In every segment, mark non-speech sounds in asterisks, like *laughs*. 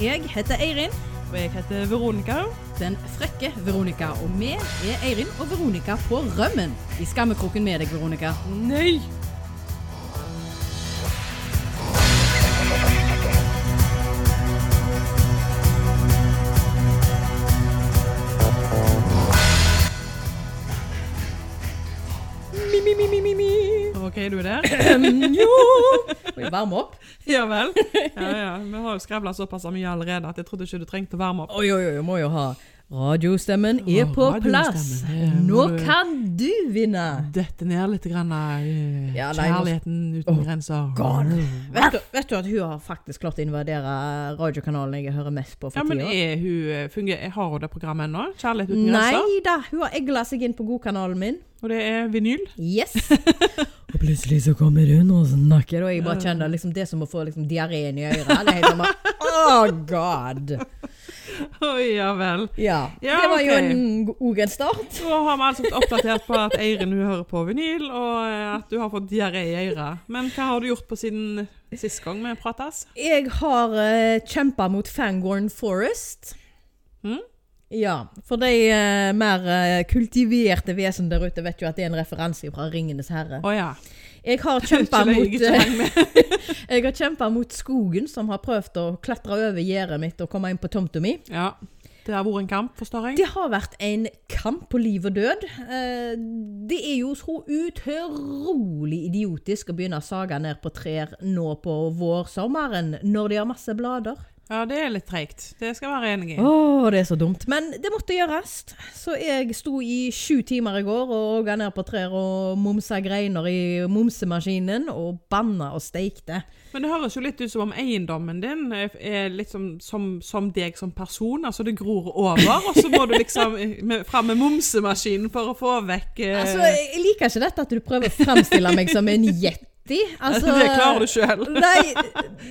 Jeg heter Eirin. Og jeg heter Veronica. Den frekke Veronica. Og vi er Eirin og Veronica på rømmen. I skammekroken med deg, Veronica. Nei! Varme opp? *laughs* Ja vel. Ja, ja. Vi har jo skrevla såpass mye allerede at jeg trodde ikke du trengte å varme opp. Oi, oi, oi, må jo ha Radiostemmen er oh, på plass. Nå kan du vinne! Dette ned litt grann eh, Ja, nei, kjærligheten uten oh, grenser. God. Vet du, vet du at hun har faktisk klart å invadere radiokanalen jeg hører mest på for Ja, men er hun funger, Har hun det programmet ennå? Kjærlighet uten grenser? Nei da, hun har egla seg inn på godkanalen min. Og det er vinyl? Yes. *laughs* og plutselig så kommer hun og snakker, og jeg bare kjenner liksom, det som å få liksom, diareen i øret. Det er helt Oh *laughs* God! Oh, ja vel. Ja. Ja, det var jo en, òg en start. Nå har vi altså oppdatert på at Eirin hun hører på vinyl, og eh, at du har fått diaré i øret. Men hva har du gjort på siden sist gang vi prates? Jeg har uh, kjempa mot Fangorn Forest. Mm? Ja, for de eh, mer eh, kultiverte vesen der ute vet jo at det er en referanse fra Ringenes herre. Å ja. Jeg har *laughs* kjempa mot. *laughs* Jeg har kjempet mot skogen, som har prøvd å klatre over gjerdet mitt og komme inn på tomta mi. Ja. Det har vært en kamp, forstår jeg. Det har vært en kamp på liv og død. Eh, Det er jo så utrolig idiotisk å begynne å sage ned på trær nå på vårsommeren, når de har masse blader. Ja, det er litt treigt. Det skal jeg være enig i. Å, det er så dumt. Men det måtte gjøres. Så jeg sto i sju timer i går og åga ned på trær og momsa greiner i momsemaskinen og banna og steikte. Men det høres jo litt ut som om eiendommen din er litt som, som, som deg som person. Altså det gror over, og så må du liksom *laughs* med, fram med momsemaskinen for å få vekk eh, Altså, jeg liker ikke dette at du prøver å fremstille meg som en yeti. *laughs* Altså, Det klarer du sjøl. *laughs*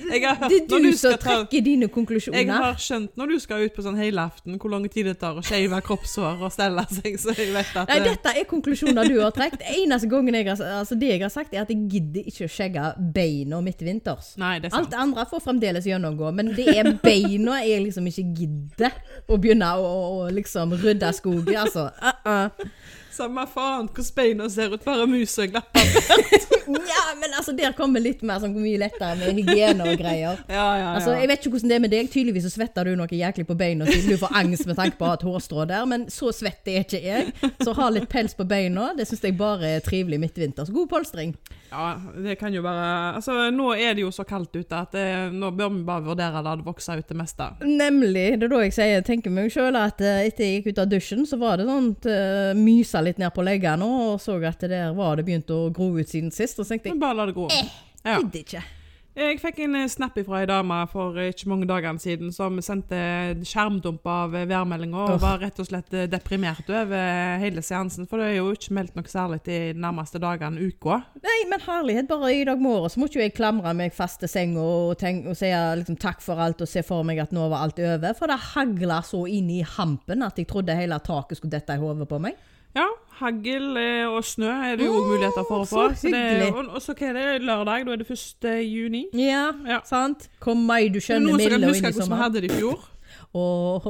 Det er du du som trekker dine konklusjoner. Jeg har skjønt når du skal ut på sånn helaften, hvor lang tid det tar å shave kroppshår og stelle seg, så jeg vet at Nei, dette er konklusjoner du har trukket. Eneste gangen jeg har, altså det jeg har sagt, er at jeg gidder ikke å skjegge beina midtvinters. Nei, det. Alt det andre får fremdeles gjennomgå, men det er beina jeg liksom ikke gidder å begynne å, å, liksom rydde skogen. Altså, *laughs* uh-uh. Samme faen hvordan beina ser ut, bare mus og glapper. *laughs* Ja, men altså, der kommer litt mer sånn mye lettere med hygiene og greier. *laughs* Ja, ja, ja. Altså, Jeg vet ikke hvordan det er med deg. Tydeligvis så svetter du noe jæklig på beina siden du får angst med tanke på å ha et hårstrå der, men så svett er ikke jeg. Så ha litt pels på beina, det syns jeg bare er trivelig midtvinters. God polstring. ja, det kan jo være Altså, nå er det jo så kaldt ute at det, nå bør vi bare vurdere det det vokser ut det meste. Nemlig. Det er da jeg sier, tenker meg sjøl at eh, etter jeg gikk ut av dusjen, så var det sånn uh, mysa litt ned på leggene og så at det der var det begynt å gro ut siden sist. Og så tenkte jeg Men bare la det gro. Ja. gidder ikke. Jeg fikk en eh, snap fra ei dame for eh, ikke mange dagene siden som sendte skjermdump av eh, værmeldinga og var rett og slett eh, deprimert over eh, hele seansen. For det er jo ikke meldt noe særlig de nærmeste dagene, uka. Nei, men herlighet. Bare i dag morges så måtte jo jeg klamre meg fast til senga og, og si liksom, takk for alt og se for meg at nå var alt over. For det hagla så inn i hampen at jeg trodde hele taket skulle dette i hodet på meg. Ja, hagl eh, og snø er det jo Åh, muligheter for å så få. det er- hyggelig. og, og så hva er det? Lørdag? Da er det 1. juni. Ja, Ja. sant? Kom meg, du Er skjønner, noen som kan huske hvordan vi hadde det i fjor? Åh,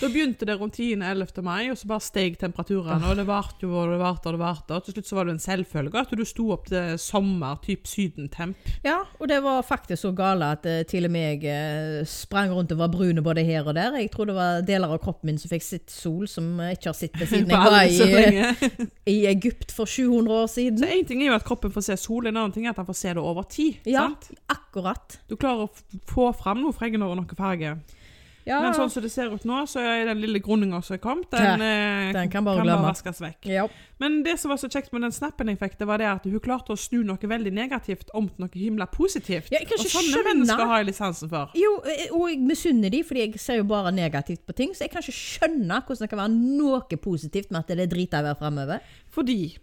Da begynte det rundt 10.-11. mai, og så bare steg temperaturene. Og det varte jo og det varte og det varte. Og til slutt så var det en selvfølge at du sto opp til sommer, typ sydentemp. Ja, og det var faktisk så gale at uh, til og med jeg uh, sprang rundt og var brune både her og der. Jeg tror det var deler av kroppen min som fikk sitt sol, som jeg ikke har sett det siden *laughs* jeg var i, *laughs* i Egypt for 700 år siden. Så Én ting er jo at kroppen får se sol, en annen ting er at han får se det over tid. Ja, sant? akkurat. Du klarer å få fram noe fregner og noe farge. Ja, Men sånn som det ser ut nå, så er den lille groninga som er kommet, Ja, den, eh, den kan bare glemme. vaskes vekk. ja. Men det som var så kjekt med den snappen jeg fikk, det var det at hun klarte å snu noe veldig negativt om til noe himla positivt. Ja, kan og sånne skjønne- mennesker har jeg litt sansen for. Jo, eh, og jeg misunner de, fordi jeg ser jo bare negativt på ting. Så jeg kan ikke skjønne hvordan det kan være noe positivt med at det er dritavær fremover. Fordi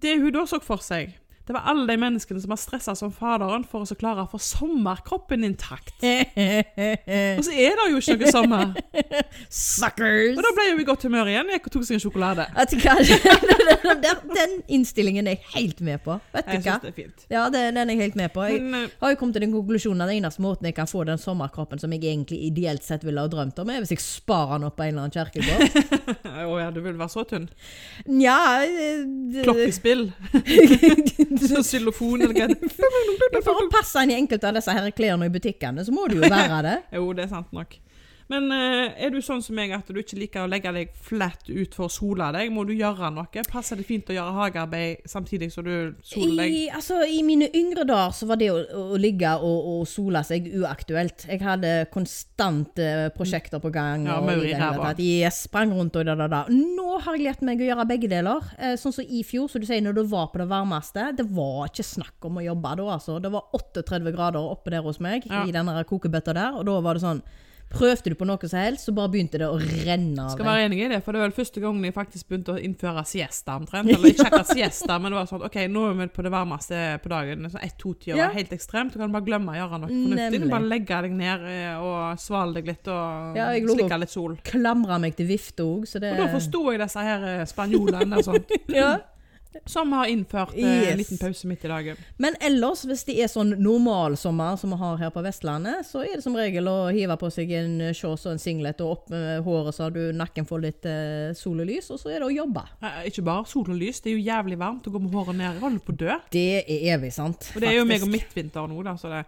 det hun da så for seg, det var alle de menneskene som har stressa som faderen for å klare å få sommerkroppen intakt. Og så er det jo ikke noe sommer. *laughs* Suckers! Og da ble vi i godt humør igjen. Gikk og tok seg en sjokolade. Vet du *laughs* *laughs* Den- Den innstillingen er jeg helt med på. Vet Jeg du hva? det er fint. Ja, det, den er jeg helt med på. Jeg Men, eh, har jo kommet til den konklusjonen at eneste måten jeg kan få den sommerkroppen som jeg egentlig ideelt sett ville ha drømt om, er hvis jeg sparer den opp på en eller annen kjerkegård. *laughs* Å ja, du vil være så tynn? Nja eh, Klokkespill? *laughs* Så Xylofon, eller hva? For å passe inn i enkelte av disse her klærne i butikkene, så må du jo være det. Jo, det er sant nok. Men eh, er du sånn som meg at du ikke liker å legge deg flatt ut for å sole deg? Må du gjøre noe? Passer det fint å gjøre hagearbeid samtidig som du soler deg? I, altså, I mine yngre dager så var det å, å ligge og, og sole seg uaktuelt. Jeg hadde konstante prosjekter på gang. Ja, maur i ræva. Jeg sprang rundt og da, da, da. Nå har jeg lært meg å gjøre begge deler. Eh, sånn som i fjor, som du sier, når du var på det varmeste. Det var ikke snakk om å jobbe da, altså. Det var 38 grader oppe der hos meg, Ja. i denne kokebøtta der. Og da var det sånn Prøvde du på noe som helst, så bare begynte det å renne av Skal være enig i det, for det var vel første gangen jeg faktisk begynte å innføre siesta omtrent. Eller ikke akkurat siesta, men det var sånn OK, nå er vi på det varmeste på dagen. Sånn ett-to-tida Ja. var helt ekstremt. Du kan bare glemme å gjøre noe fornuftig. Du bare legge deg ned eh, og svale deg litt og Ja, slikke litt sol. Klamra meg til vifte òg, så det Og da forsto jeg disse her eh, spanjolene og sånt, *laughs* ja. Som har innført eh, en Yes. liten pause midt i dagen. Men ellers, hvis det er sånn normalsommer som vi har her på Vestlandet, så er det som regel å hive på seg en shorts og en singlet og opp med håret så du nakken får litt eh, sol og så er det å jobbe. Eh, Ikke bare sol og lys, det er jo jævlig varmt å gå med håret ned. Holder på å dø. Det er evig sant. Og det er jo meg og midtvinter nå, da. Så det.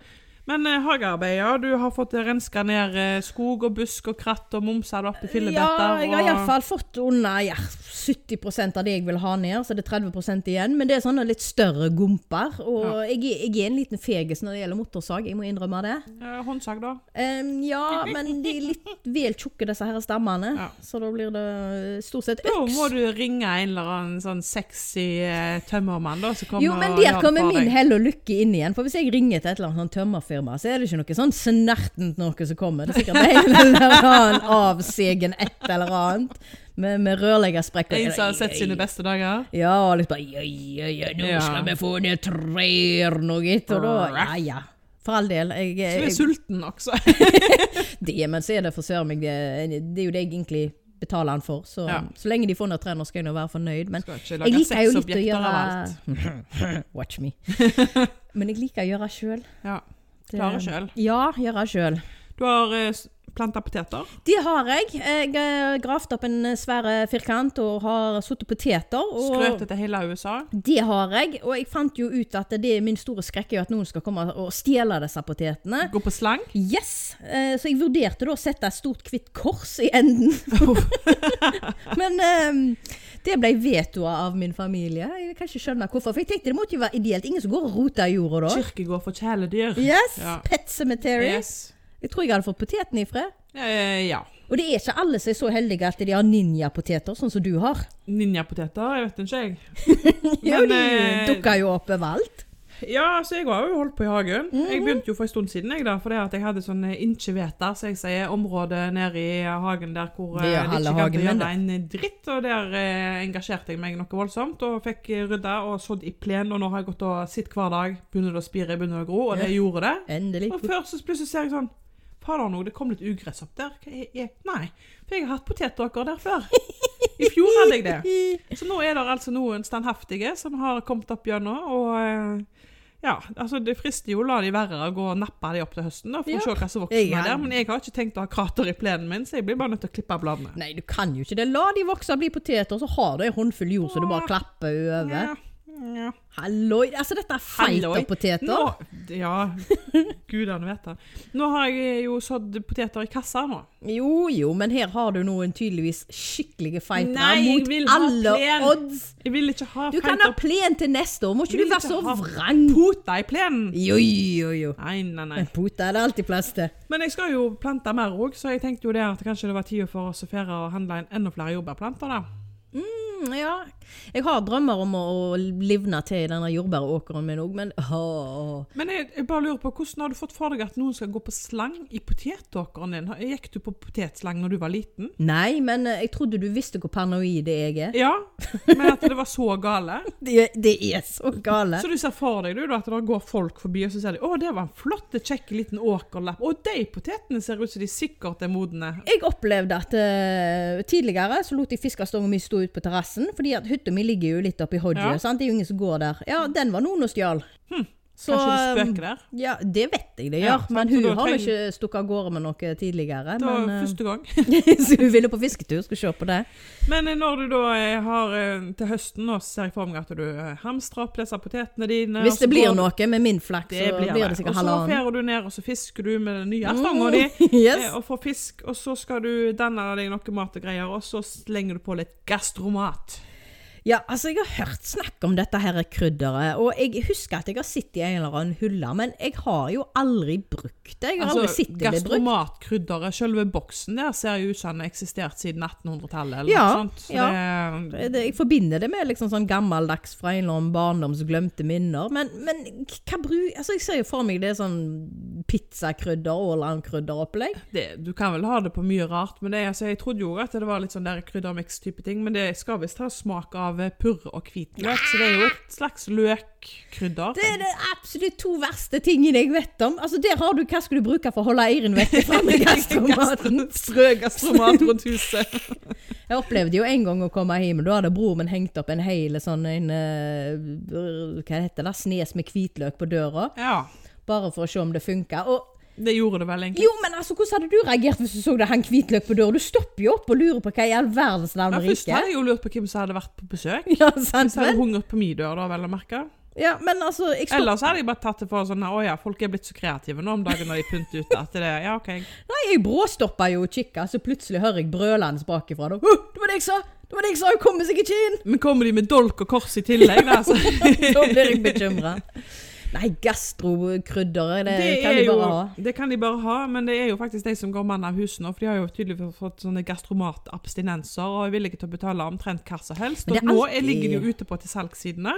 Men eh, hagearbeid, ja. Du har fått renska ned eh, skog og busk og kratt og momsa det opp i Ja, jeg har iallfall fått under ja, 70% av det jeg vil ha ned, så det er 30% igjen. Men det er sånne litt større gomper. Og jeg, er- jeg er en liten fegis når det gjelder motorsag, jeg må innrømme det. Eh, håndsag, da. Um, ja, *laughs* men de er litt vel tjukke, disse her stammene. Ja. Så da blir det stort sett øks. Da må du ringe en eller annen sånn sexy eh, tømmermann da, som kommer Jo, men og der gjør det kommer min hell og lykke inn igjen. For hvis jeg ringer til et eller annet sånn tømmerfirma, så er det ikke noe sånn snertent noe som kommer. Det er sikkert en eller annen avsegen et eller annet. Med, med rørleggersprekk. En som har sett sine beste dager. Ja, og litt bare ja, ja, ja, nå skal vi få ned trær og gitt. Og da Ja, ja. For all del. Jeg, Så er jeg, sulten også. *laughs* det, men så er det for søren meg det, det er jo det jeg egentlig betaler han for. Så, Ja. så lenge de får ned trærne, skal jeg nå være fornøyd. Men jeg liker jo litt å gjøre. *laughs* Watch me. *laughs* Men jeg liker å gjøre sjøl. Ja. Klare sjøl. Ja, gjøre sjøl. Du har eh, planta poteter. Det har jeg. Jeg har gravd opp en svære firkant og har satt poteter. Og Skrøt til hele USA. det har jeg. Og jeg fant jo ut at det er min store skrekk er at noen skal komme og stjele disse potetene. Gå på slang. Yes! Eh, Så jeg vurderte da å sette et stort hvitt kors i enden. *laughs* *laughs* Men eh, det ble vetoa av min familie. Jeg kan ikke skjønne hvorfor. For jeg tenkte det måtte jo være ideelt. Ingen som går og roter i jorda da. Kirkegård for kjæledyr. Yes! Ja. Pet Cemetery. Yes. Jeg tror jeg hadde fått poteten ifra. Eh, ja. Og det er ikke alle som er så heldige at de har ninjapoteter, sånn som du har. Ninjapoteter, jeg vet ikke jeg. *laughs* Jo, Men, de eh, dukker jo opp overalt. Ja, så jeg har jo holdt på i hagen. Mhm. Jeg begynte jo for en stund siden, jeg da, fordi at jeg hadde sånn innkjeveter, så jeg sier, område nede i hagen der hvor Det eh, det ikke kan gjøre en dritt, og der eh, engasjerte jeg meg noe voldsomt, og fikk eh, rydda og sådd i plen, og nå har jeg gått og sitt hver dag, begynner det å spire, begynner det å gro, og det gjorde det. Endelig. Og før så plutselig ser jeg sånn, fader nå, det kom litt ugress opp der. Hva er, er? Nei, for jeg har hatt potetåker der før. I fjor hadde jeg det. *laughs* Så nå er det altså noen standhaftige som har kommet opp gjennom, og eh, ja, altså det frister jo å la de være å gå og nappe de opp til høsten, da, for Ja. å se hva som vokser med der. Men jeg har ikke tenkt å ha krater i plenen min, så jeg blir bare nødt til å klippe bladene. Nei, du kan jo ikke det. La de vokse og bli poteter, så har du en håndfull jord så du bare klapper over. Ja, ja. Halloi! Altså, dette er Halloi. poteter. Nå, ja, gudene vet det. Nå har jeg jo sådd poteter i kassa nå. Jo, jo, men her har du noen tydeligvis skikkelige fightere mot alle odds. Jeg vil ikke ha Du kan ha plen til neste år, må ikke du være så vrang? Pota i plenen. Jo, jo, jo. Nei, nei, nei. Pota er det alltid plass til. Men jeg skal jo plante mer òg, så jeg tenkte jo det at kanskje det var tid for oss å feire og handle inn enda flere jordbærplanter. da. Mm, ja. Jeg har drømmer om å, å livne til i denne jordbæråkeren min òg, men åh. Men jeg, jeg bare lurer på, hvordan har du fått for deg at noen skal gå på slang i potetåkeren din? Gikk du på potetslang når du var liten? Nei, men eh, jeg trodde du visste hvor paranoid jeg er. Ja, men at det var så gale? *laughs* Det, det er så gale. Så du ser for deg du, at det går folk forbi, og så sier de 'Å, det var en flott, kjekk liten åkerlapp'. Og de potetene ser ut som de sikkert er modne. Jeg opplevde at uh, tidligere så lot jeg fiskestongen mi stå ut på terrassen, fordi at hytta mi ligger jo litt oppi Hodje, Ja. det er jo ingen som går der. Ja, den var noen og stjal. Så, Kanskje det um, spøker der? Ja, det vet jeg det gjør, Ja, men hun har jo trenger- ikke stukket av gårde med noe tidligere. Det var Men, eh, første gang. *laughs* så hun ville på fisketur, skal se på det. Men eh, når du da eh, har til høsten, nå ser jeg for meg at du hamstrer opp disse potetene dine. Hvis det blir går- noe med min flaks, så blir blir det. halvannen Og så halvannen. du ned, og så fisker du med den nye stanga di. Mm, yes. eh, Og får fisk, og så skal du danne deg noe mat og greier, og så slenger du på litt gastromat. Ja, altså jeg har hørt snakk om dette her krydderet, og jeg husker at jeg har sett i en eller annen hylle, men jeg har jo aldri brukt det. Jeg har aldri Altså, sett det bli brukt. gastromatkrydderet, selve boksen der, ser jo ut som den har eksistert siden 1800-tallet. eller Ja, noe sånt. Så ja. det, Det- Jeg forbinder det med liksom sånn gammeldags fra en eller annen barndoms glemte minner, men, men hva bruk... Altså jeg ser jo for meg det er sånn pizzakrydder, Åland-krydderopplegg. det, du kan vel ha det på mye rart, men det, altså, jeg trodde jo at det var litt sånn der kryddermiks-type ting, men det skal visst ha smak av eh, purre og hvitløk, så det er jo et slags løkkrydder. Det er det absolutt to verste tingene jeg vet om. Altså Der har du hva skal du bruke for å holde eieren vekk fra *laughs* med gastromaten. Strø gastromat rundt huset. *laughs* Jeg opplevde jo en gang å komme hjem, og da hadde broren min hengt opp en hel sånn en, eh, Hva heter det? Snes med hvitløk på døra. Ja, Bare for å se om det funka. Det gjorde det vel egentlig. jo, men altså, hvordan hadde du reagert hvis du så det hang hvitløk på døra? Du stopper jo opp og lurer på hva i all verdens navn og først hadde jeg jo lurt på hvem som hadde vært på besøk. Ja, sant Hvis jeg hadde hungret på min dør, da, vel å merke. Ja, men altså, jeg stopp... Ellers hadde jeg bare tatt det for sånn Å ja, folk er blitt så kreative nå om dagen når de pynter ut at det er Ja, OK. Nei, jeg bråstoppa jo og kikka, så plutselig hører jeg brølende bakifra. Da. «Åh, Det var det jeg sa! Det var det jeg sa! Hun kommer seg ikke inn! Men kommer de med dolk og kors i tillegg, da? Så. *laughs* Da blir jeg bekymra. *laughs* Nei, gastrokrydder, det, Det, kan de de jo, bare ha. det kan de bare ha, men det er jo faktisk de som går mann av huset nå. For de har jo tydeligvis fått sånne gastromatabstinenser og er villige til å betale omtrent hva som helst. Og er nå alltid- ligger de jo ute på til salgssidene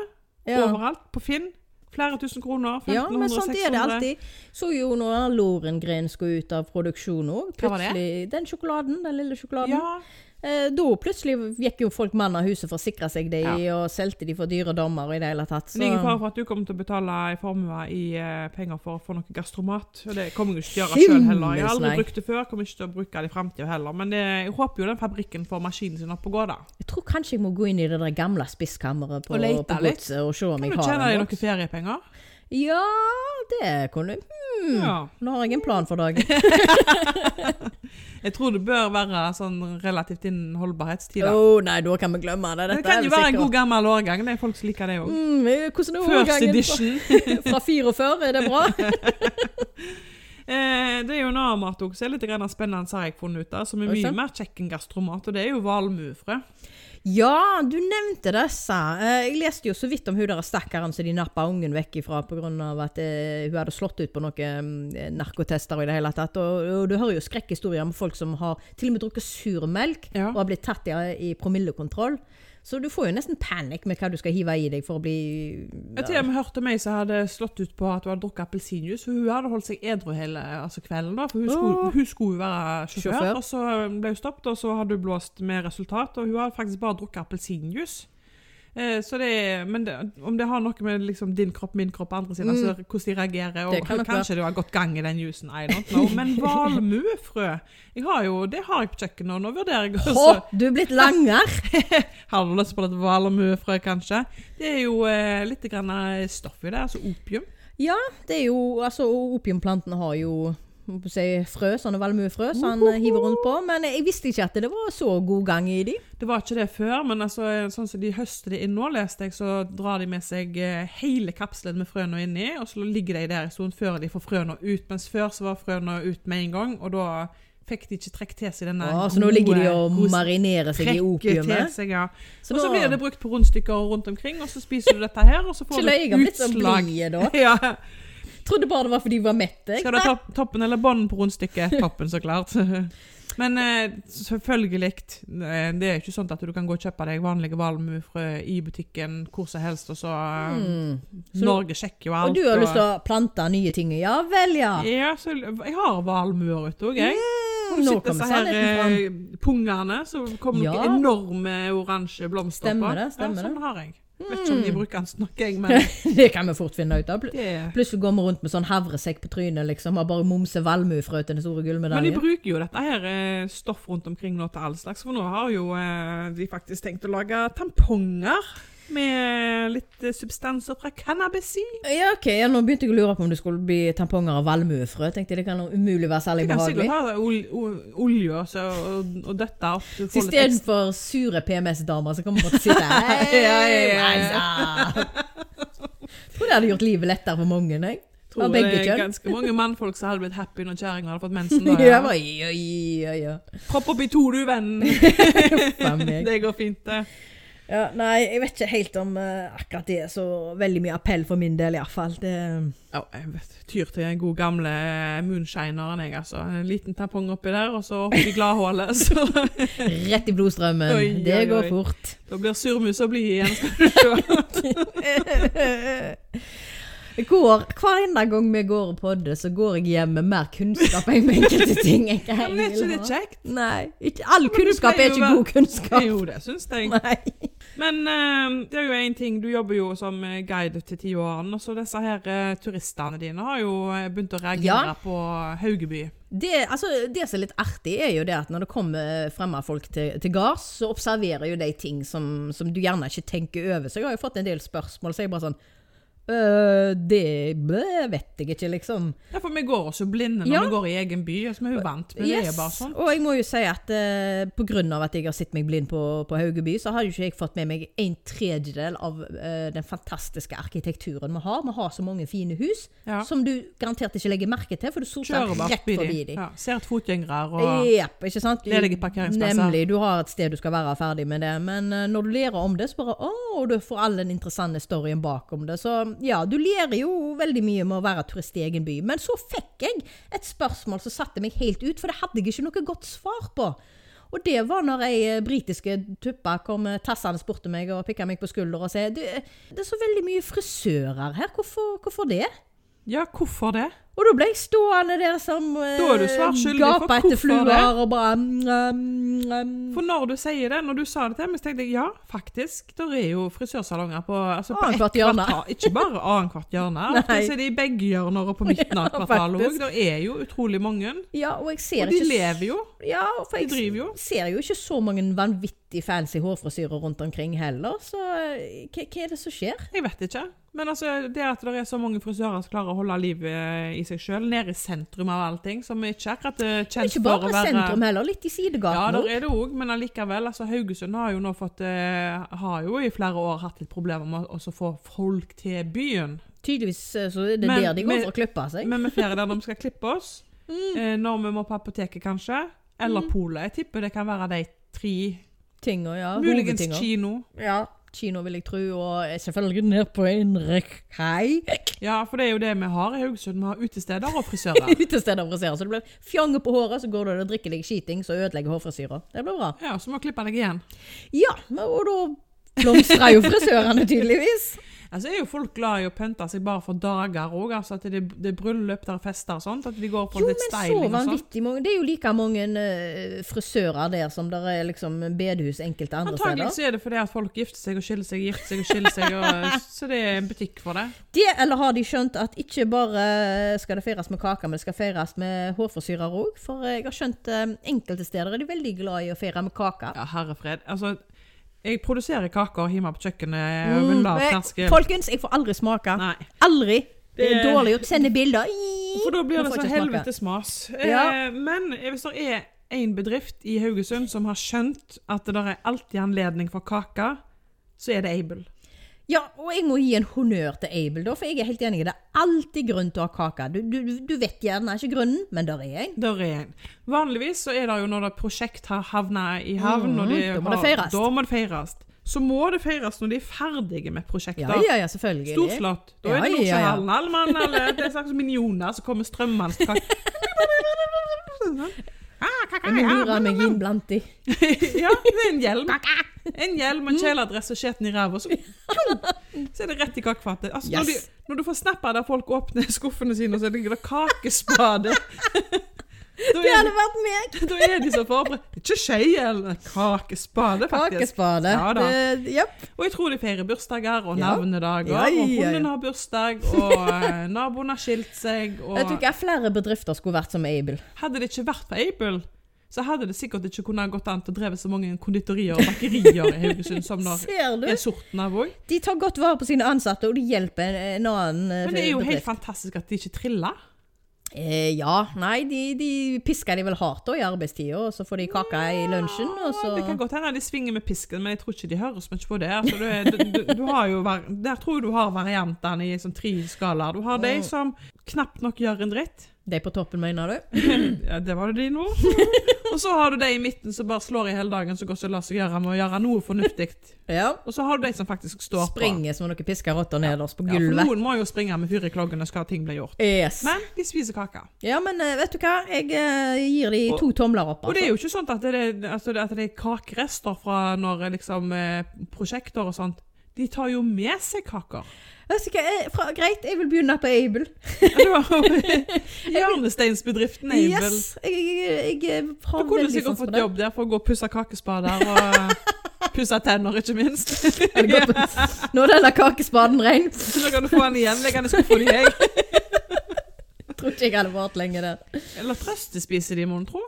Ja. overalt. På Finn. Flere tusen kroner. 1500, ja, men sånt er det alltid. Så jo når Lorengren skulle ut av produksjon òg. Plutselig Den sjokoladen, den lille sjokoladen. Ja, da plutselig gikk jo folk mann av huset for å sikre seg det i, og solgte de for dyre dommer og i det hele tatt. Det er ingen fare for at du kommer til å betale i formue i eh, penger for å få noe gastromat. Og det kommer jeg ikke til å gjøre sjøl heller. Jeg har aldri brukt det før, kommer ikke til å bruke det i framtida heller. Men jeg håper jo den fabrikken får maskinen sin opp og gå, da. Jeg tror kanskje jeg må gå inn i det der gamle spisskammeret på, Og på godset og se om Kan jeg du tjene deg noen feriepenger? Ja, det kunne hmm. Ja. Nå har jeg en plan for dagen. *laughs* Jeg tror det bør være sånn relativt innen holdbarhetstid. Oh, nei, da kan vi glemme det. Det kan jo være en god gammel årgang. Det er folk som liker det òg. Mm, hvordan er First årgangen edition. *laughs* fra, fra 44? Er det bra? *laughs* Eh, det er jo en annen mat også, litt spennende, har jeg funnet ut av, som er mye mer kjekk enn gastromat, og det er jo valmuefrø. Ja, du nevnte disse. Eh, Jeg leste jo så vidt om hun der stakkaren som de nappa ungen vekk ifra pga. at eh, hun hadde slått ut på noen eh, narkotester og i det hele tatt. Og, og du hører jo skrekkhistorier om folk som har til og med drukket surmelk Ja. og har blitt tatt i, i promillekontroll. Så du får jo nesten panikk med hva du skal hive i deg for å bli Jeg har til og med hørt om som hadde slått ut på at hun hadde drukket appelsinjuice. Hun hadde holdt seg edru hele altså kvelden, da, for hun skulle, hun skulle være sjåfør. Sjåfør. Og så ble hun stoppet, og så hadde hun blåst med resultat, og hun hadde faktisk bare drukket appelsinjuice. Eh, så det, er- men det, om det har noe med liksom din kropp, min kropp, andre siden, altså hvordan de reagerer, og Mm. Det kan kanskje du har gått gang i den juicen, I don't know. Men valmuefrø jeg har jo, Det har jeg på kjøkkenet, og nå vurderer jeg også Hå, du er blitt langer! *laughs* Har du lyst på litt valmuefrø, kanskje? Det er jo eh, litt grann eh, stoff i det, altså opium. Ja, det er jo Altså, opiumplantene har jo si, frø, sånne valmuefrø, som han hiver rundt på. Men jeg visste ikke at det var så god gang i de. Det var ikke det før, men altså, sånn som de høster det inn nå, leste jeg, så drar de med seg eh, hele kapselen med frøene inni, og så ligger de der en stund før de får frøene ut. Mens før så var frøene ut med en gang, og da fikk de ikke trukket til seg denne ja, så nå ligger de og marinerer seg i opiumet. seg, ja. Så og så da... blir det brukt på rundstykker rundt omkring, og så spiser du dette her, og så får du løy, jeg har blitt så utslag. blid *laughs* da. Ja. Trodde bare det var fordi vi var mette. Skal du ha topp, toppen eller bånden på rundstykket? *laughs* Toppen, så klart. *laughs* Men eh, selvfølgelig, eh, det er ikke sånn at du kan gå og kjøpe deg vanlige valmuefrø i butikken hvor som helst, og så Mm. Så- Norge sjekker jo alt. Og du har lyst til å plante nye ting? Ja vel, ja. Ja, så jeg har valmuer ute òg, jeg. Har Nå sett kommer disse her eh, pungene? Så kommer Ja. noen enorme oransje blomster Stemmer på. det, stemmer ja, sånn har jeg. Vet ikke om de bruker den snakking, men *laughs* det kan vi fort finne ut av. Pl- Plutselig går vi rundt med sånn havresekk på trynet, liksom, og bare momser valmuefrø til den store Men de bruker jo dette her eh, stoff rundt omkring nå til all slags, for nå har jo eh, de faktisk tenkt å lage tamponger med litt eh, substanser fra cannabis i. Ja, ok, ja, Nå begynte jeg å lure på om det skulle bli tamponger av valmuefrø. Tenkte det kan umulig være særlig De kan sikkert behagelig. ha ol ol olje og, så, og, og dette opp. Istedenfor sure PMS-damer som kommer til å sitte *laughs* her Ja, ja. Tror det hadde gjort livet lettere for mange. Jeg. tror det er kjønn. ganske mange mannfolk som hadde blitt happy når kjerringa hadde fått mensen. *laughs* Da, Ja, ja. ja, ja, ja. Propp oppi to, du, venn. *laughs* Det går fint, det. Ja, nei, jeg vet ikke helt om uh, akkurat det er så veldig mye appell for min del, iallfall. Det Ja, jeg vet, tyr til den gode gamle moonshineren, jeg, altså. En liten tampong oppi der, og så opp i gladhålet. *laughs* Så Rett i blodstrømmen. Oi, det oi, går oi. fort. da blir surmus og blid igjen, skal du se. *laughs* Går, Hver eneste gang vi går og podder, så går jeg hjem med mer kunnskap enn med enkelte ting. Jeg ikke Men er ikke det kjekt? Nei. Ikke, all Men kunnskap er ikke god kunnskap. Jo, det syns jeg. Nei. Men eh, det er jo én ting, du jobber jo som eh, guide til tiåren, og så disse her eh, turistene dine har jo eh, begynt å reagere Ja. på Haugeby. Det, altså, det som er litt artig, er jo det at når det kommer fremmedfolk til, til gards, så observerer jo de ting som, som du gjerne ikke tenker over. Så jeg har jo fått en del spørsmål, så jeg bare sånn «Øh, Det vet jeg ikke, liksom. Ja, for vi går også blinde når Ja. vi går i egen by, altså, vi er jo vant med det. er jo bare sånt. Og jeg må jo si at uh, på grunn av at jeg har sett meg blind på, på Haugeby, så har jo ikke jeg fått med meg en tredjedel av uh, den fantastiske arkitekturen vi har. Vi har så mange fine hus Ja. som du garantert ikke legger merke til, for du soter rett forbi dem. de. Ja, ser et fotgjengere og yep, ikke sant? Ledige parkeringsplasser. Nemlig. Du har et sted du skal være ferdig med det. Men uh, når du lærer om det, så bare Å, og du får all den interessante storyen bakom det. Så ja, du lærer jo veldig mye med å være turist i egen by. Men så fikk jeg et spørsmål som satte meg helt ut, for det hadde jeg ikke noe godt svar på. Og det var når ei eh, britiske tuppa kom eh, tassende bort til meg og pikka meg på skulder og sa du, eh, det er så veldig mye frisører her, hvorfor, hvorfor det? Ja, hvorfor det? Og da ble jeg stående der som eh, gapa etter fluer og bare um, mm. For når du sier det, når du sa det til meg, så tenkte jeg ja, faktisk. Der er jo frisørsalonger på, altså på Annethvert hjørne. kvartal. Ikke bare *laughs* annethvert hjørne. Ofte er de i begge hjørner og på midten av *laughs* Ja, kvartalet òg. Det er jo utrolig mange. Ja, og Og de ikke lever jo. Ja, De driver jo. Jeg ser jo ikke så mange vanvittig fancy hårfrisyrer rundt omkring heller, så eh, hva, hva er det som skjer? Jeg vet ikke. Men altså, det at det er så mange frisører som klarer å holde livet i seg sjøl, nede i sentrum av allting, som ikke akkurat er kjent Ikke bare være sentrum heller, litt i Ja, sidegaten der òg. er det òg, men allikevel. Altså, Haugesund har jo nå fått eh, Har jo i flere år hatt litt problemer med å få folk til byen. Tydeligvis eh, så er det Men- der de går med, for å klippe seg. Men vi fer der når vi skal klippe oss. *laughs* Mm. Eh, når vi må på apoteket, kanskje. Eller polet. Jeg tipper det kan være de tre. Tinga, ja. Muligens kino. Ja, kino vil jeg tro, og selvfølgelig ned på en rekkei. Ja, for det er jo det vi har i Haugesund. Vi har utesteder og *laughs* frisører. Utesteder og frisører, Så det blir fjange på håret, så går du og drikker deg skiting, så ødelegger hårfrisyra. Det blir bra. Ja, så må du klippe deg igjen. Ja, og da blomstrer jo frisørene tydeligvis. Altså er jo folk glad i å pynte seg bare for dager òg. Altså at det, det er bryllup, der er fester og sånt. At de går på Jo, litt men så styling og sånt. vanvittig mange. Det er jo like mange uh, frisører der som der er liksom bedehus enkelte andre Antagelig steder. så er det fordi at folk gifter seg og skiller seg, gifter seg og skiller seg. Og, *laughs* så det er en butikk for det. Det, eller har de skjønt at ikke bare skal det feires med kake, men det skal feires med hårfrisyrer òg? For jeg har skjønt uh, enkelte steder er de veldig glad i å feire med kake. Ja, herre fred. Altså, jeg produserer kaker hjemme på kjøkkenet Mm, men, Folkens, jeg får aldri smake. Nei. Aldri. Det er dårlig å sende bilder. For da blir det så helvetes mas. Ja. Eh, men hvis det er en bedrift i Haugesund som har skjønt at det er alltid anledning for kake, så er det Able. Ja, og jeg må gi en honnør til Abel, da, for jeg er helt enig. Det er alltid grunn til å ha kake. Du, du, du vet gjerne ikke grunnen, men der er en. Der er en. Vanligvis så er det jo når det prosjekt har havna i havn Mhm, da må det feires. Da må det feires. Så må det feires når de er ferdige med prosjekter. Ja, ja, ja, selvfølgelig. Storslått. Da Ja, er det ja, ja. Nordsjøhallen, alle mann, Det er slags minioner som kommer strømmende *laughs* Jeg må ja, lure meg inn blant de. *laughs* ja, det er en hjelm. En hjelm, en kjeledress og skjeten i ræva, så, så er det rett i kakefatet. Altså, når, de, Yes. når du får snapper der folk åpner skuffene sine, og så ligger det kakespade *laughs* Det hadde vært meg! *laughs* da er de så forberedt. Ikke skje eller kakespade, faktisk. Kakespade. Ja da. Det- yep. Og jeg tror de feirer bursdager og navnedager, Ja, ja, og hunden har bursdag, og eh, *laughs* naboen har skilt seg, og Jeg tror ikke flere bedrifter skulle vært som Able. Hadde det ikke vært for Able, så hadde det sikkert ikke kunnet gått an til å dreve så mange konditorier og bakerier i Haugesund *laughs* som det Ser du? er sorten av òg. De tar godt vare på sine ansatte, og de hjelper en, en annen bedrift. Men det er jo helt fantastisk at de ikke triller. Eh, ja, nei, de, de pisker de vel hardt da i arbeidstida, og så får de kake i lunsjen, og så Det kan godt hende de svinger med pisken, men jeg tror ikke de hører så mye på det. Altså, du, du, du, der tror jeg du har variantene i sånn tre skalaer. Du har de Mm. som knapt nok gjør en dritt. De på toppen, mener du? *laughs* Ja, det var det de nå. *laughs* Og så har du de i midten som bare slår i hele dagen som det lar seg gjøre med å gjøre noe fornuftig. Ja. Og så har du de som faktisk står på. Springer som noen pisker rotter nederst på gulvet. Ja, for noen må jo springe med fyr i kloggene skal ting bli gjort. Yes. Men de spiser kake. Ja, men eh, vet du hva? Jeg eh, gir de to tomler opp, Og det altså. er jo ikke sånn at det er, altså, at det er kakerester fra når liksom, eh, prosjekter og sånt. De tar jo med seg kaker. Vet jeg, eh, Fra, greit, jeg vil begynne på Able. *laughs* Hjørnesteinsbedriften Able. Yes! Jeg, jeg, jeg Du kunne sikkert fått jobb der for å gå og pusse kakespader og pusse tenner, ikke minst. *laughs* Er det *laughs* Nå er denne kakespaden ren. Så nå kan du få den igjen. Legg den i skuffen din. Jeg tror ikke jeg hadde vart lenge der. Eller trøstespise de, mon tro.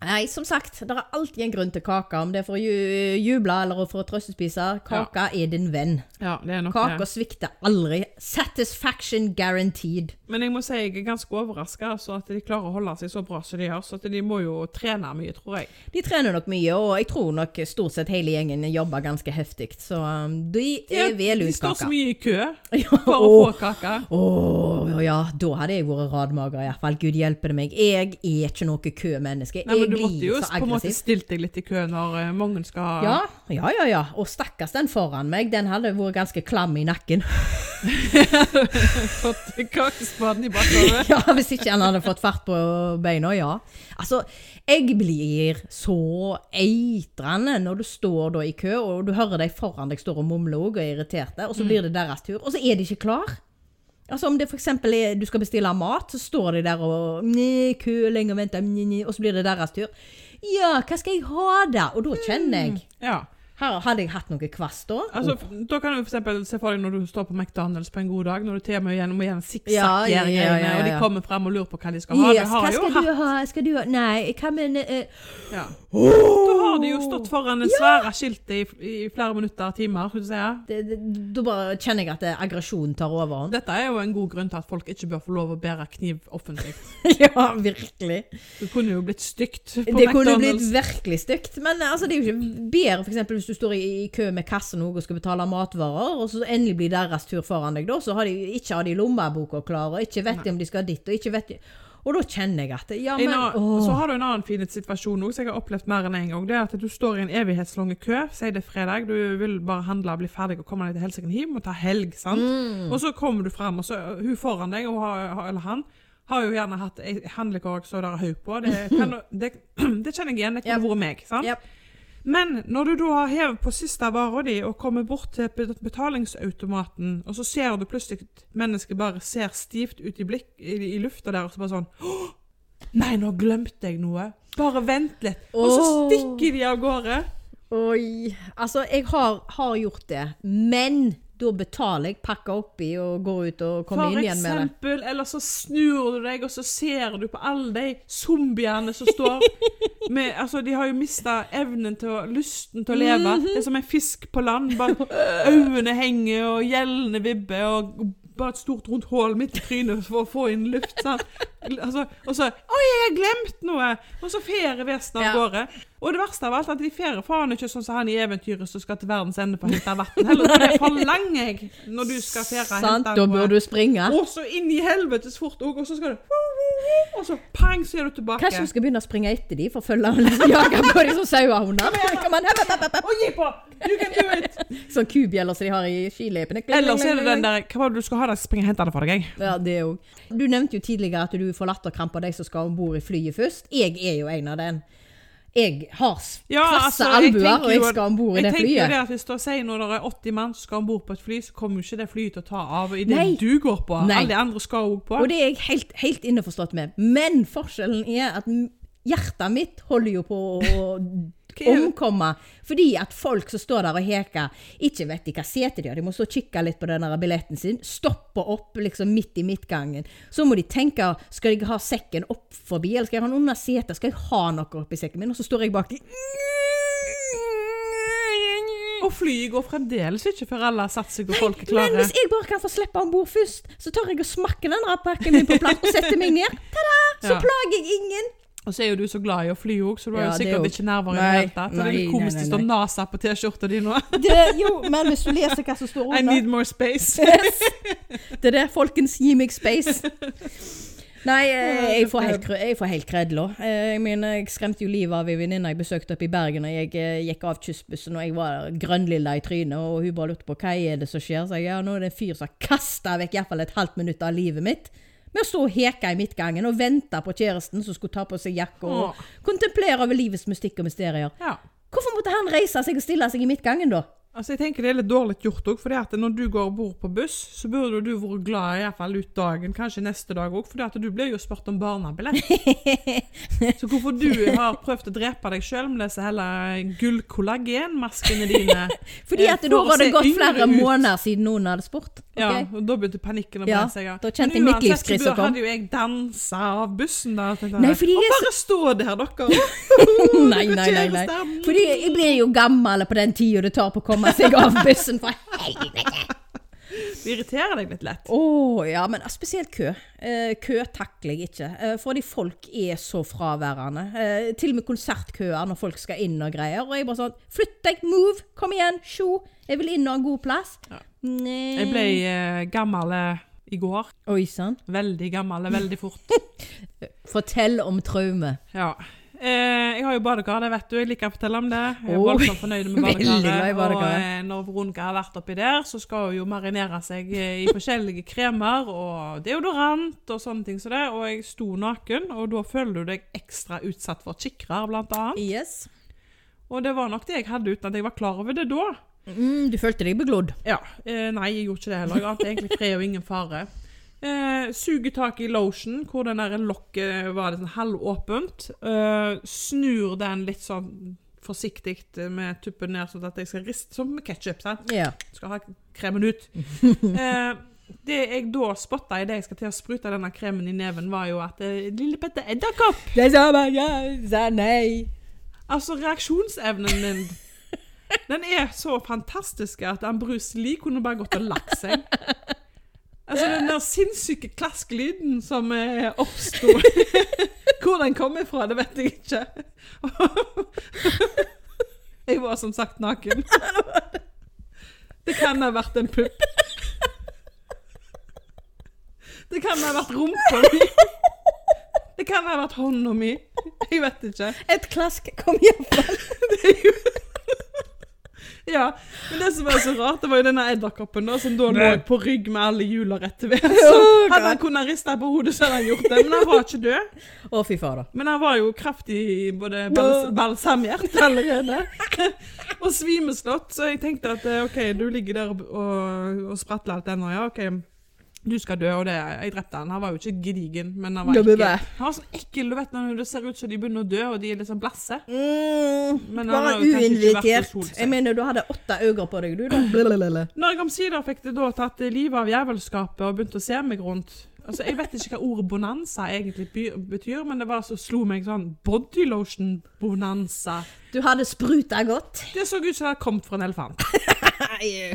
Nei, som sagt, det er alltid en grunn til kake. Om det er for å juble eller for å trøstespise. Kaka er din venn. Ja, Kaka svikter aldri. Satisfaction guaranteed. Men jeg må si jeg er ganske overraska altså, at de klarer å holde seg så bra som de gjør. Så at de må jo trene mye, tror jeg. De trener nok mye, og jeg tror nok stort sett hele gjengen jobber ganske heftig. Så um, de er de står så mye i kø *laughs* for å få kake. Åh, ja, da hadde jeg vært radmager i hvert fall. Gud hjelpe meg. Jeg er ikke noe kømenneske. Nei, men Jeg Du måtte jo på en måte stilt deg litt i kø når eh, mange skal Ja, ja, ja, ja. Og stakkars den foran meg, den hadde vært ganske klam i nakken. *laughs* fått kakespaden i bakhodet? *laughs* ja, Hvis ikke han hadde fått fart på beina, ja. Altså, jeg blir så eitrende når du står da i kø, og du hører de foran deg står og mumler og er irriterte, og så blir det deres tur, og så er de ikke klar. Altså Om det f.eks. er du skal bestille mat, så står de der og kø lenge og venter, og så blir det deres tur. Ja, hva skal jeg ha da? Og da kjenner jeg Ja. Her Hadde jeg hatt noe kvast da? Altså, Da kan du for se for deg når du står på McDonald's på en god dag, når du til og med gjennom en Ja, ja, ja, ja, ja, og de kommer frem og lurer på hva de skal ha. Yes, det har hva skal du ha? Skal du ha Nei, hva med uh... Ja. Da har de jo stått foran en svære skiltet i, i flere minutter, timer. du det, det, Da bare kjenner jeg at aggresjonen tar overhånd. Dette er jo en god grunn til at folk ikke bør få lov å bære kniv offentlig. *laughs* ja, virkelig. Det kunne jo blitt stygt på Det kunne blitt virkelig stygt. Men altså, det er jo ikke bedre for eksempel, hvis du står i, i kø med kassen og skal betale matvarer, og så endelig blir deres tur foran deg, da, så har de, ikke har de lommeboka klar, og ikke vet de om de skal dit, og ikke vet de Og da kjenner jeg at Ja, men annen, så har du en annen fin situasjon også, som jeg har opplevd mer enn en gang. Det er at du står i en evighetslang kø. Si det er fredag, du vil bare handle, bli ferdig og komme deg til helsike hjem og ta helg. sant? Mm. Og så kommer du frem, og så hun foran deg, og har, eller han, har jo gjerne hatt handlekorg som det er haug på. Det, *laughs* kan, det, *clears throat* det kjenner jeg igjen. Det kunne vært meg. sant? Yep. Men når du da har hevet på siste vara di og kommer bort til betalingsautomaten, og så ser du plutselig at mennesket bare ser stivt ut i, blikk, i, i lufta der, og så bare sånn «Åh, Nei, nå glemte jeg noe. Bare vent litt. Og så stikker de av gårde. Oi. Altså, jeg har, har gjort det, men da betaler jeg, pakker oppi og går ut og kommer For inn igjen med det. For eksempel, eller så snur du deg, og så ser du på alle de zombiene som står *laughs* med, Altså, de har jo mista evnen til å Lysten til å leve. Det er som en fisk på land. Bare *laughs* øynene henger, og gjellene vibber, og bare et stort, rundt hull midt i trynet for å få inn luft. Sant? Altså, og så 'Oi, jeg har glemt noe!' Og så fer vesenet av Ja. gårde. Og det verste av alt er at de fer faen ikke sånn som han i eventyret som skal til verdens ende på å hente vann. Heller for det forlanger jeg når du skal fere Sant? Da bør du springe. Og så inn i helvetes fort òg, og så skal du Og så pang, så er du tilbake. Kanskje hun skal begynne å springe etter dem for å følge og jage på de som sauehunder? You can do it! Sånn kubjeller som de har i skiløypene. Eller så er det den der Hva var det du skal ha? Der, spring og hent det for deg, jeg. Ja, det òg. Du nevnte jo tidligere at du får latterkrampe av de som skal om bord i flyet først. Jeg er jo en av den. Jeg har Ja, krasse altså, albuer, og jeg skal om bord i Jeg det tenker jo flyet. det at Hvis du sier når det er 80 mann som skal om bord på et fly, så kommer jo ikke det flyet til å ta av i det du går på. Nei. Alle de andre skal òg på. Og det er jeg helt, helt innforstått med. Men forskjellen er at hjertet mitt holder jo på å Hva er omkomme. Fordi at folk som står der og heker, ikke vet de hva sete de har. De må stå og kikke litt på den der billetten sin. Stoppe opp liksom midt i midtgangen. Så må de tenke skal jeg ha sekken opp forbi, eller skal jeg ha den under setet? Skal jeg ha noe oppi sekken min? Og så står jeg bak Og flyet går fremdeles ikke før alle har satt seg og folk er klare. Men hvis jeg bare kan få slippe om bord først, så tar jeg og smakker den pakken min på plass og setter meg ned. Ta-da! Så Ja. plager jeg ingen. Og så er jo du så glad i å fly òg, så du har Ja, jo sikkert er jo- ikke nerver i det hele tatt. Det er litt komisk å det står NASA på T-skjorta di nå. *laughs* Det, jo, men hvis du leser hva som står under I need more space. *laughs* Det er det, folkens. Gi meg space. Nei, eh, jeg får helt, jeg får helt kredla. Eh, Jeg mener, jeg skremte jo livet av ei venninne jeg besøkte oppe i Bergen, og jeg eh, gikk av kystbussen, og jeg var grønnlilla i trynet, og hun bare lurte på hva er det som skjer. Så jeg ja, nå er det en fyr som har kasta vekk iallfall et halvt minutt av livet mitt. Med å stå og heke i midtgangen og vente på kjæresten som skulle ta på seg jakke og kontemplere over livets mystikk og mysterier. Ja. Hvorfor måtte han reise seg og stille seg i midtgangen, da? Altså jeg tenker Det er litt dårlig gjort òg, for når du går bord på buss, så burde du vært glad i hvert fall ut dagen, kanskje neste dag òg, for du blir jo spurt om barnebillett. *laughs* så hvorfor du har prøvd å drepe deg sjøl med disse hele gullkollagenmaskene dine *laughs* Fordi Eh, at da for å var det gått flere ut. måneder siden noen hadde spurt. Ja, og da begynte panikken å bre seg. ja. da kjente Men jeg uansett, midtlivskrise så hadde jo jeg dansa av bussen da. og Nei, og bare stå der, dere. *laughs* Nei, nei, nei. nei. Fordi jeg blir jo gammel på den tida det tar på å komme seg av bussen. For helvete! Det irriterer deg litt lett. Å ja, men spesielt kø. Eh, kø takler jeg ikke. Eh, fordi folk er så fraværende. Eh, til og med konsertkøer når folk skal inn og greier. Og jeg bare sånn Flytt deg! Move! Kom igjen! Sjo! Jeg vil inn og ha en god plass. Ja. Nei. Jeg ble eh, gammel eh, i går. Oi sann. Veldig gammel, veldig fort. *laughs* Fortell om traume. Ja. Eh, jeg har jo badekar, det vet du. Jeg liker å fortelle om det. Jeg er voldsomt fornøyd med badekaret. Og eh, når Veronica har vært oppi der, så skal hun jo marinere seg eh, i forskjellige kremer og deodorant og sånne ting som det. Og jeg sto naken, og da føler du deg ekstra utsatt for kikkere, blant annet. Yes. Og det var nok det jeg hadde uten at jeg var klar over det da. Mm, du følte deg beglodd? Ja. Eh, nei, jeg gjorde ikke det heller. Jeg ante egentlig fred og ingen fare. Eh, suger tak i lotion, hvor den der lokket var litt sånn halvåpent. Eh, snur den litt sånn forsiktig med tuppen ned, sånn at jeg skal riste som med ketsjup. Yeah. Skal ha kremen ut. *laughs* Eh, det jeg da spotta i det jeg skal til å sprute denne kremen i neven, var jo at eh, lille Petter edderkopp Det sa nei. Altså, reaksjonsevnen min Den er så fantastisk at han Bruce Lee kunne bare gått og lagt seg. *laughs* Altså, den der sinnssyke klasklyden som eh, oppsto *laughs* Hvor den kom ifra, det vet jeg ikke. *laughs* Jeg var som sagt naken. *laughs* Det kan ha vært en pupp. Det kan ha vært rumpa mi. Det kan ha vært hånda mi. Jeg vet ikke. Et klask kom iallfall. *laughs* Ja, men det som var så rart, det var jo denne edderkoppen da, som da lå på rygg med alle hjula rett til *laughs* ved. Så hadde han kunnet riste på hodet, så hadde han gjort det. Men han var ikke død. Å, fy fader. Men han var jo kraftig både bals balsamert *laughs* allerede. og svimeslått. Så jeg tenkte at eh, OK, du ligger der og, og spratler alt ennå, ja. OK. Du skal dø, og det, jeg drepte han. Han var jo ikke gedigen, men han var ikke... ekkel. Han var sånn ekkel, du vet når det ser ut som de begynner å dø, og de er sånn blasse. Mm, Men han bare uinvitert. Jeg mener, du hadde åtte øyne på deg, du, da. Blablabla. Når jeg omsider fikk det da tatt livet av jævelskapet og begynte å se meg rundt Altså, Jeg vet ikke hva ordet bonanza egentlig betyr, men det var så slo meg sånn bodylotion-bonanza. Du hadde spruta godt. Det så ut som det hadde kommet fra en elefant. *laughs*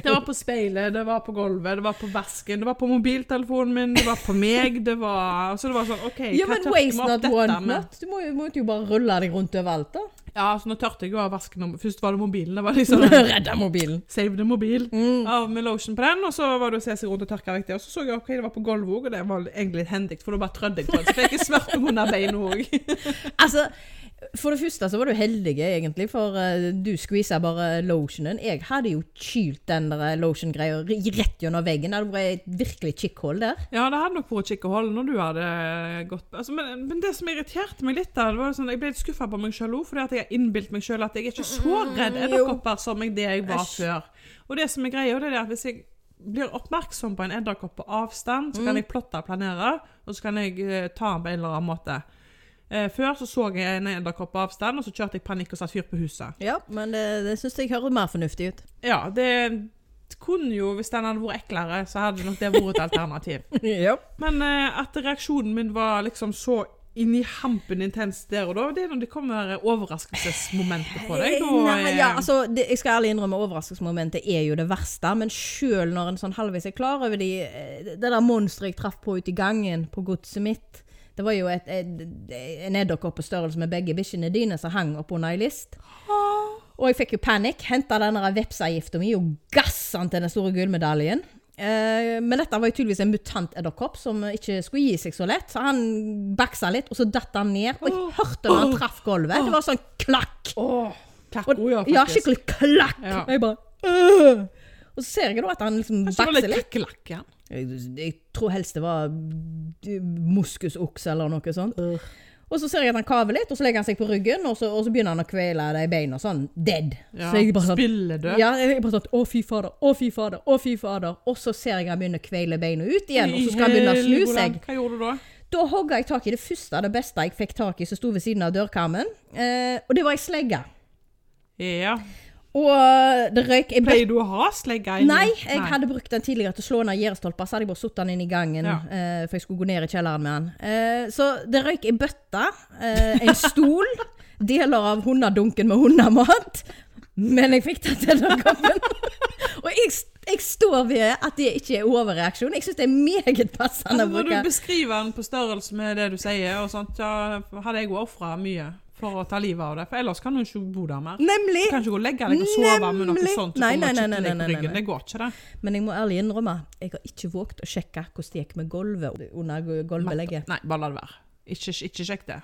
Det var på speilet, det var på gulvet, det var på vasken, det var på mobiltelefonen min, det var på meg, det var Så det var sånn OK, Ja, hva tørker vi opp dette med? Du må måtte jo bare rulle deg rundt overalt, da. Ja, så nå tørte jeg jo å vaske Først var det mobilen. Det var liksom *laughs* Redda mobilen. Save the mobil. Mm. av med lotion på den, og så var det å se seg rundt og tørke vekk det. Og så så jeg ok, det var på gulvet òg, og det var egentlig litt hendig, for da bare trødde jeg på det. Så fikk jeg smurt under beina òg. Altså, For det første så var du heldig, egentlig, for eh, du skvisa bare lotionen. Jeg hadde jo kylt den der lotion-greia rett gjennom veggen. Det hadde vært et virkelig kikkhull der. Ja, det hadde nok vært kikkehold når du hadde gått altså, men, men det som irriterte meg litt, da, det var sånn, jeg ble litt skuffa på meg sjøl òg, fordi at jeg har innbilt meg sjøl at jeg er ikke så redd Mm, edderkopper som jeg, det jeg var før. Og det som er greia, det er at hvis jeg blir oppmerksom på en edderkopp på avstand, så Mm. kan jeg plotte og planere, og så kan jeg eh, ta den på en eller annen måte. Eh, før så så jeg en edderkopp på avstand, og så kjørte jeg panikk og satte fyr på huset. Ja, men det, det syns jeg høres mer fornuftig ut. Ja, det kunne jo, hvis den hadde vært eklere, så hadde nok det vært et alternativ. *laughs* ja. Men eh, at reaksjonen min var liksom så inni hampen intens der og da, det er når det kommer overraskelsesmomentet på deg. Nei, eh, ja, altså, det, jeg skal ærlig innrømme overraskelsesmomentet er jo det verste, men sjøl når en sånn halvveis er klar over de, eh, det der monsteret jeg traff på ute i gangen på godset mitt Det var jo et, et, en edderkopp på størrelse med begge bikkjene dine som hang oppunder ei list. Og jeg fikk jo panikk. Henta denne vepsegifta mi og gassa den til den store gullmedaljen. Eh, men dette var jo tydeligvis en mutant edderkopp som ikke skulle gi seg så lett. Så han baksa litt, og så datt han ned. Og jeg hørte når han traff gulvet. Det var sånn klakk. Oh, klakk, Og, oh, ja, ja, skikkelig klakk. Ja. Og jeg bare øh. Og så ser jeg da at han liksom bakser litt Klakk, igjen. Jeg, tror helst det var moskusokse eller noe sånt. Og så ser jeg at han kaver litt, og så legger han seg på ryggen, og så, og så begynner han å kvele de beina sånn dead. Ja, så jeg bare sånn Spilledød. ja, jeg bare sånn Å, fy fader, å, fy fader, å, fy fader. Og så ser jeg han begynner å kvele beina ut igjen, og så skal han begynne å snu seg. Hva gjorde du da? Da hogga jeg tak i det første, det beste jeg fikk tak i som sto ved siden av dørkarmen, eh, og det var ei slegge. Ja. Og eh, det røyk i Pleier du å ha slegge inni? Nei, jeg hadde brukt den tidligere til å slå ned gjerdestolper, så hadde jeg bare satt den inn i gangen, Ja. uh, for jeg skulle gå ned i kjelleren med den. Uh, så det røyk ei bøtte, uh, en stol, *laughs* deler av hundedunken med hundemat, men jeg fikk det til den gangen. *laughs* Og jeg, jeg står ved at det ikke er overreaksjon. Jeg syns det er meget passende å når du beskriver den på størrelse med det du sier, og sånt, ja, hadde jeg òg ofra mye for å ta livet av det. For ellers kan du ikke bo der mer. Nemlig! Du kan ikke gå og legge deg og sove med noe sånt. Nei, nei, nei, nei, nei, nei. Det går ikke, det. Men jeg må ærlig innrømme, jeg har ikke våget å sjekke hvordan det gikk med gulvet under gulvbelegget. Nei, bare la det være. Ikke, ikke sjekk det.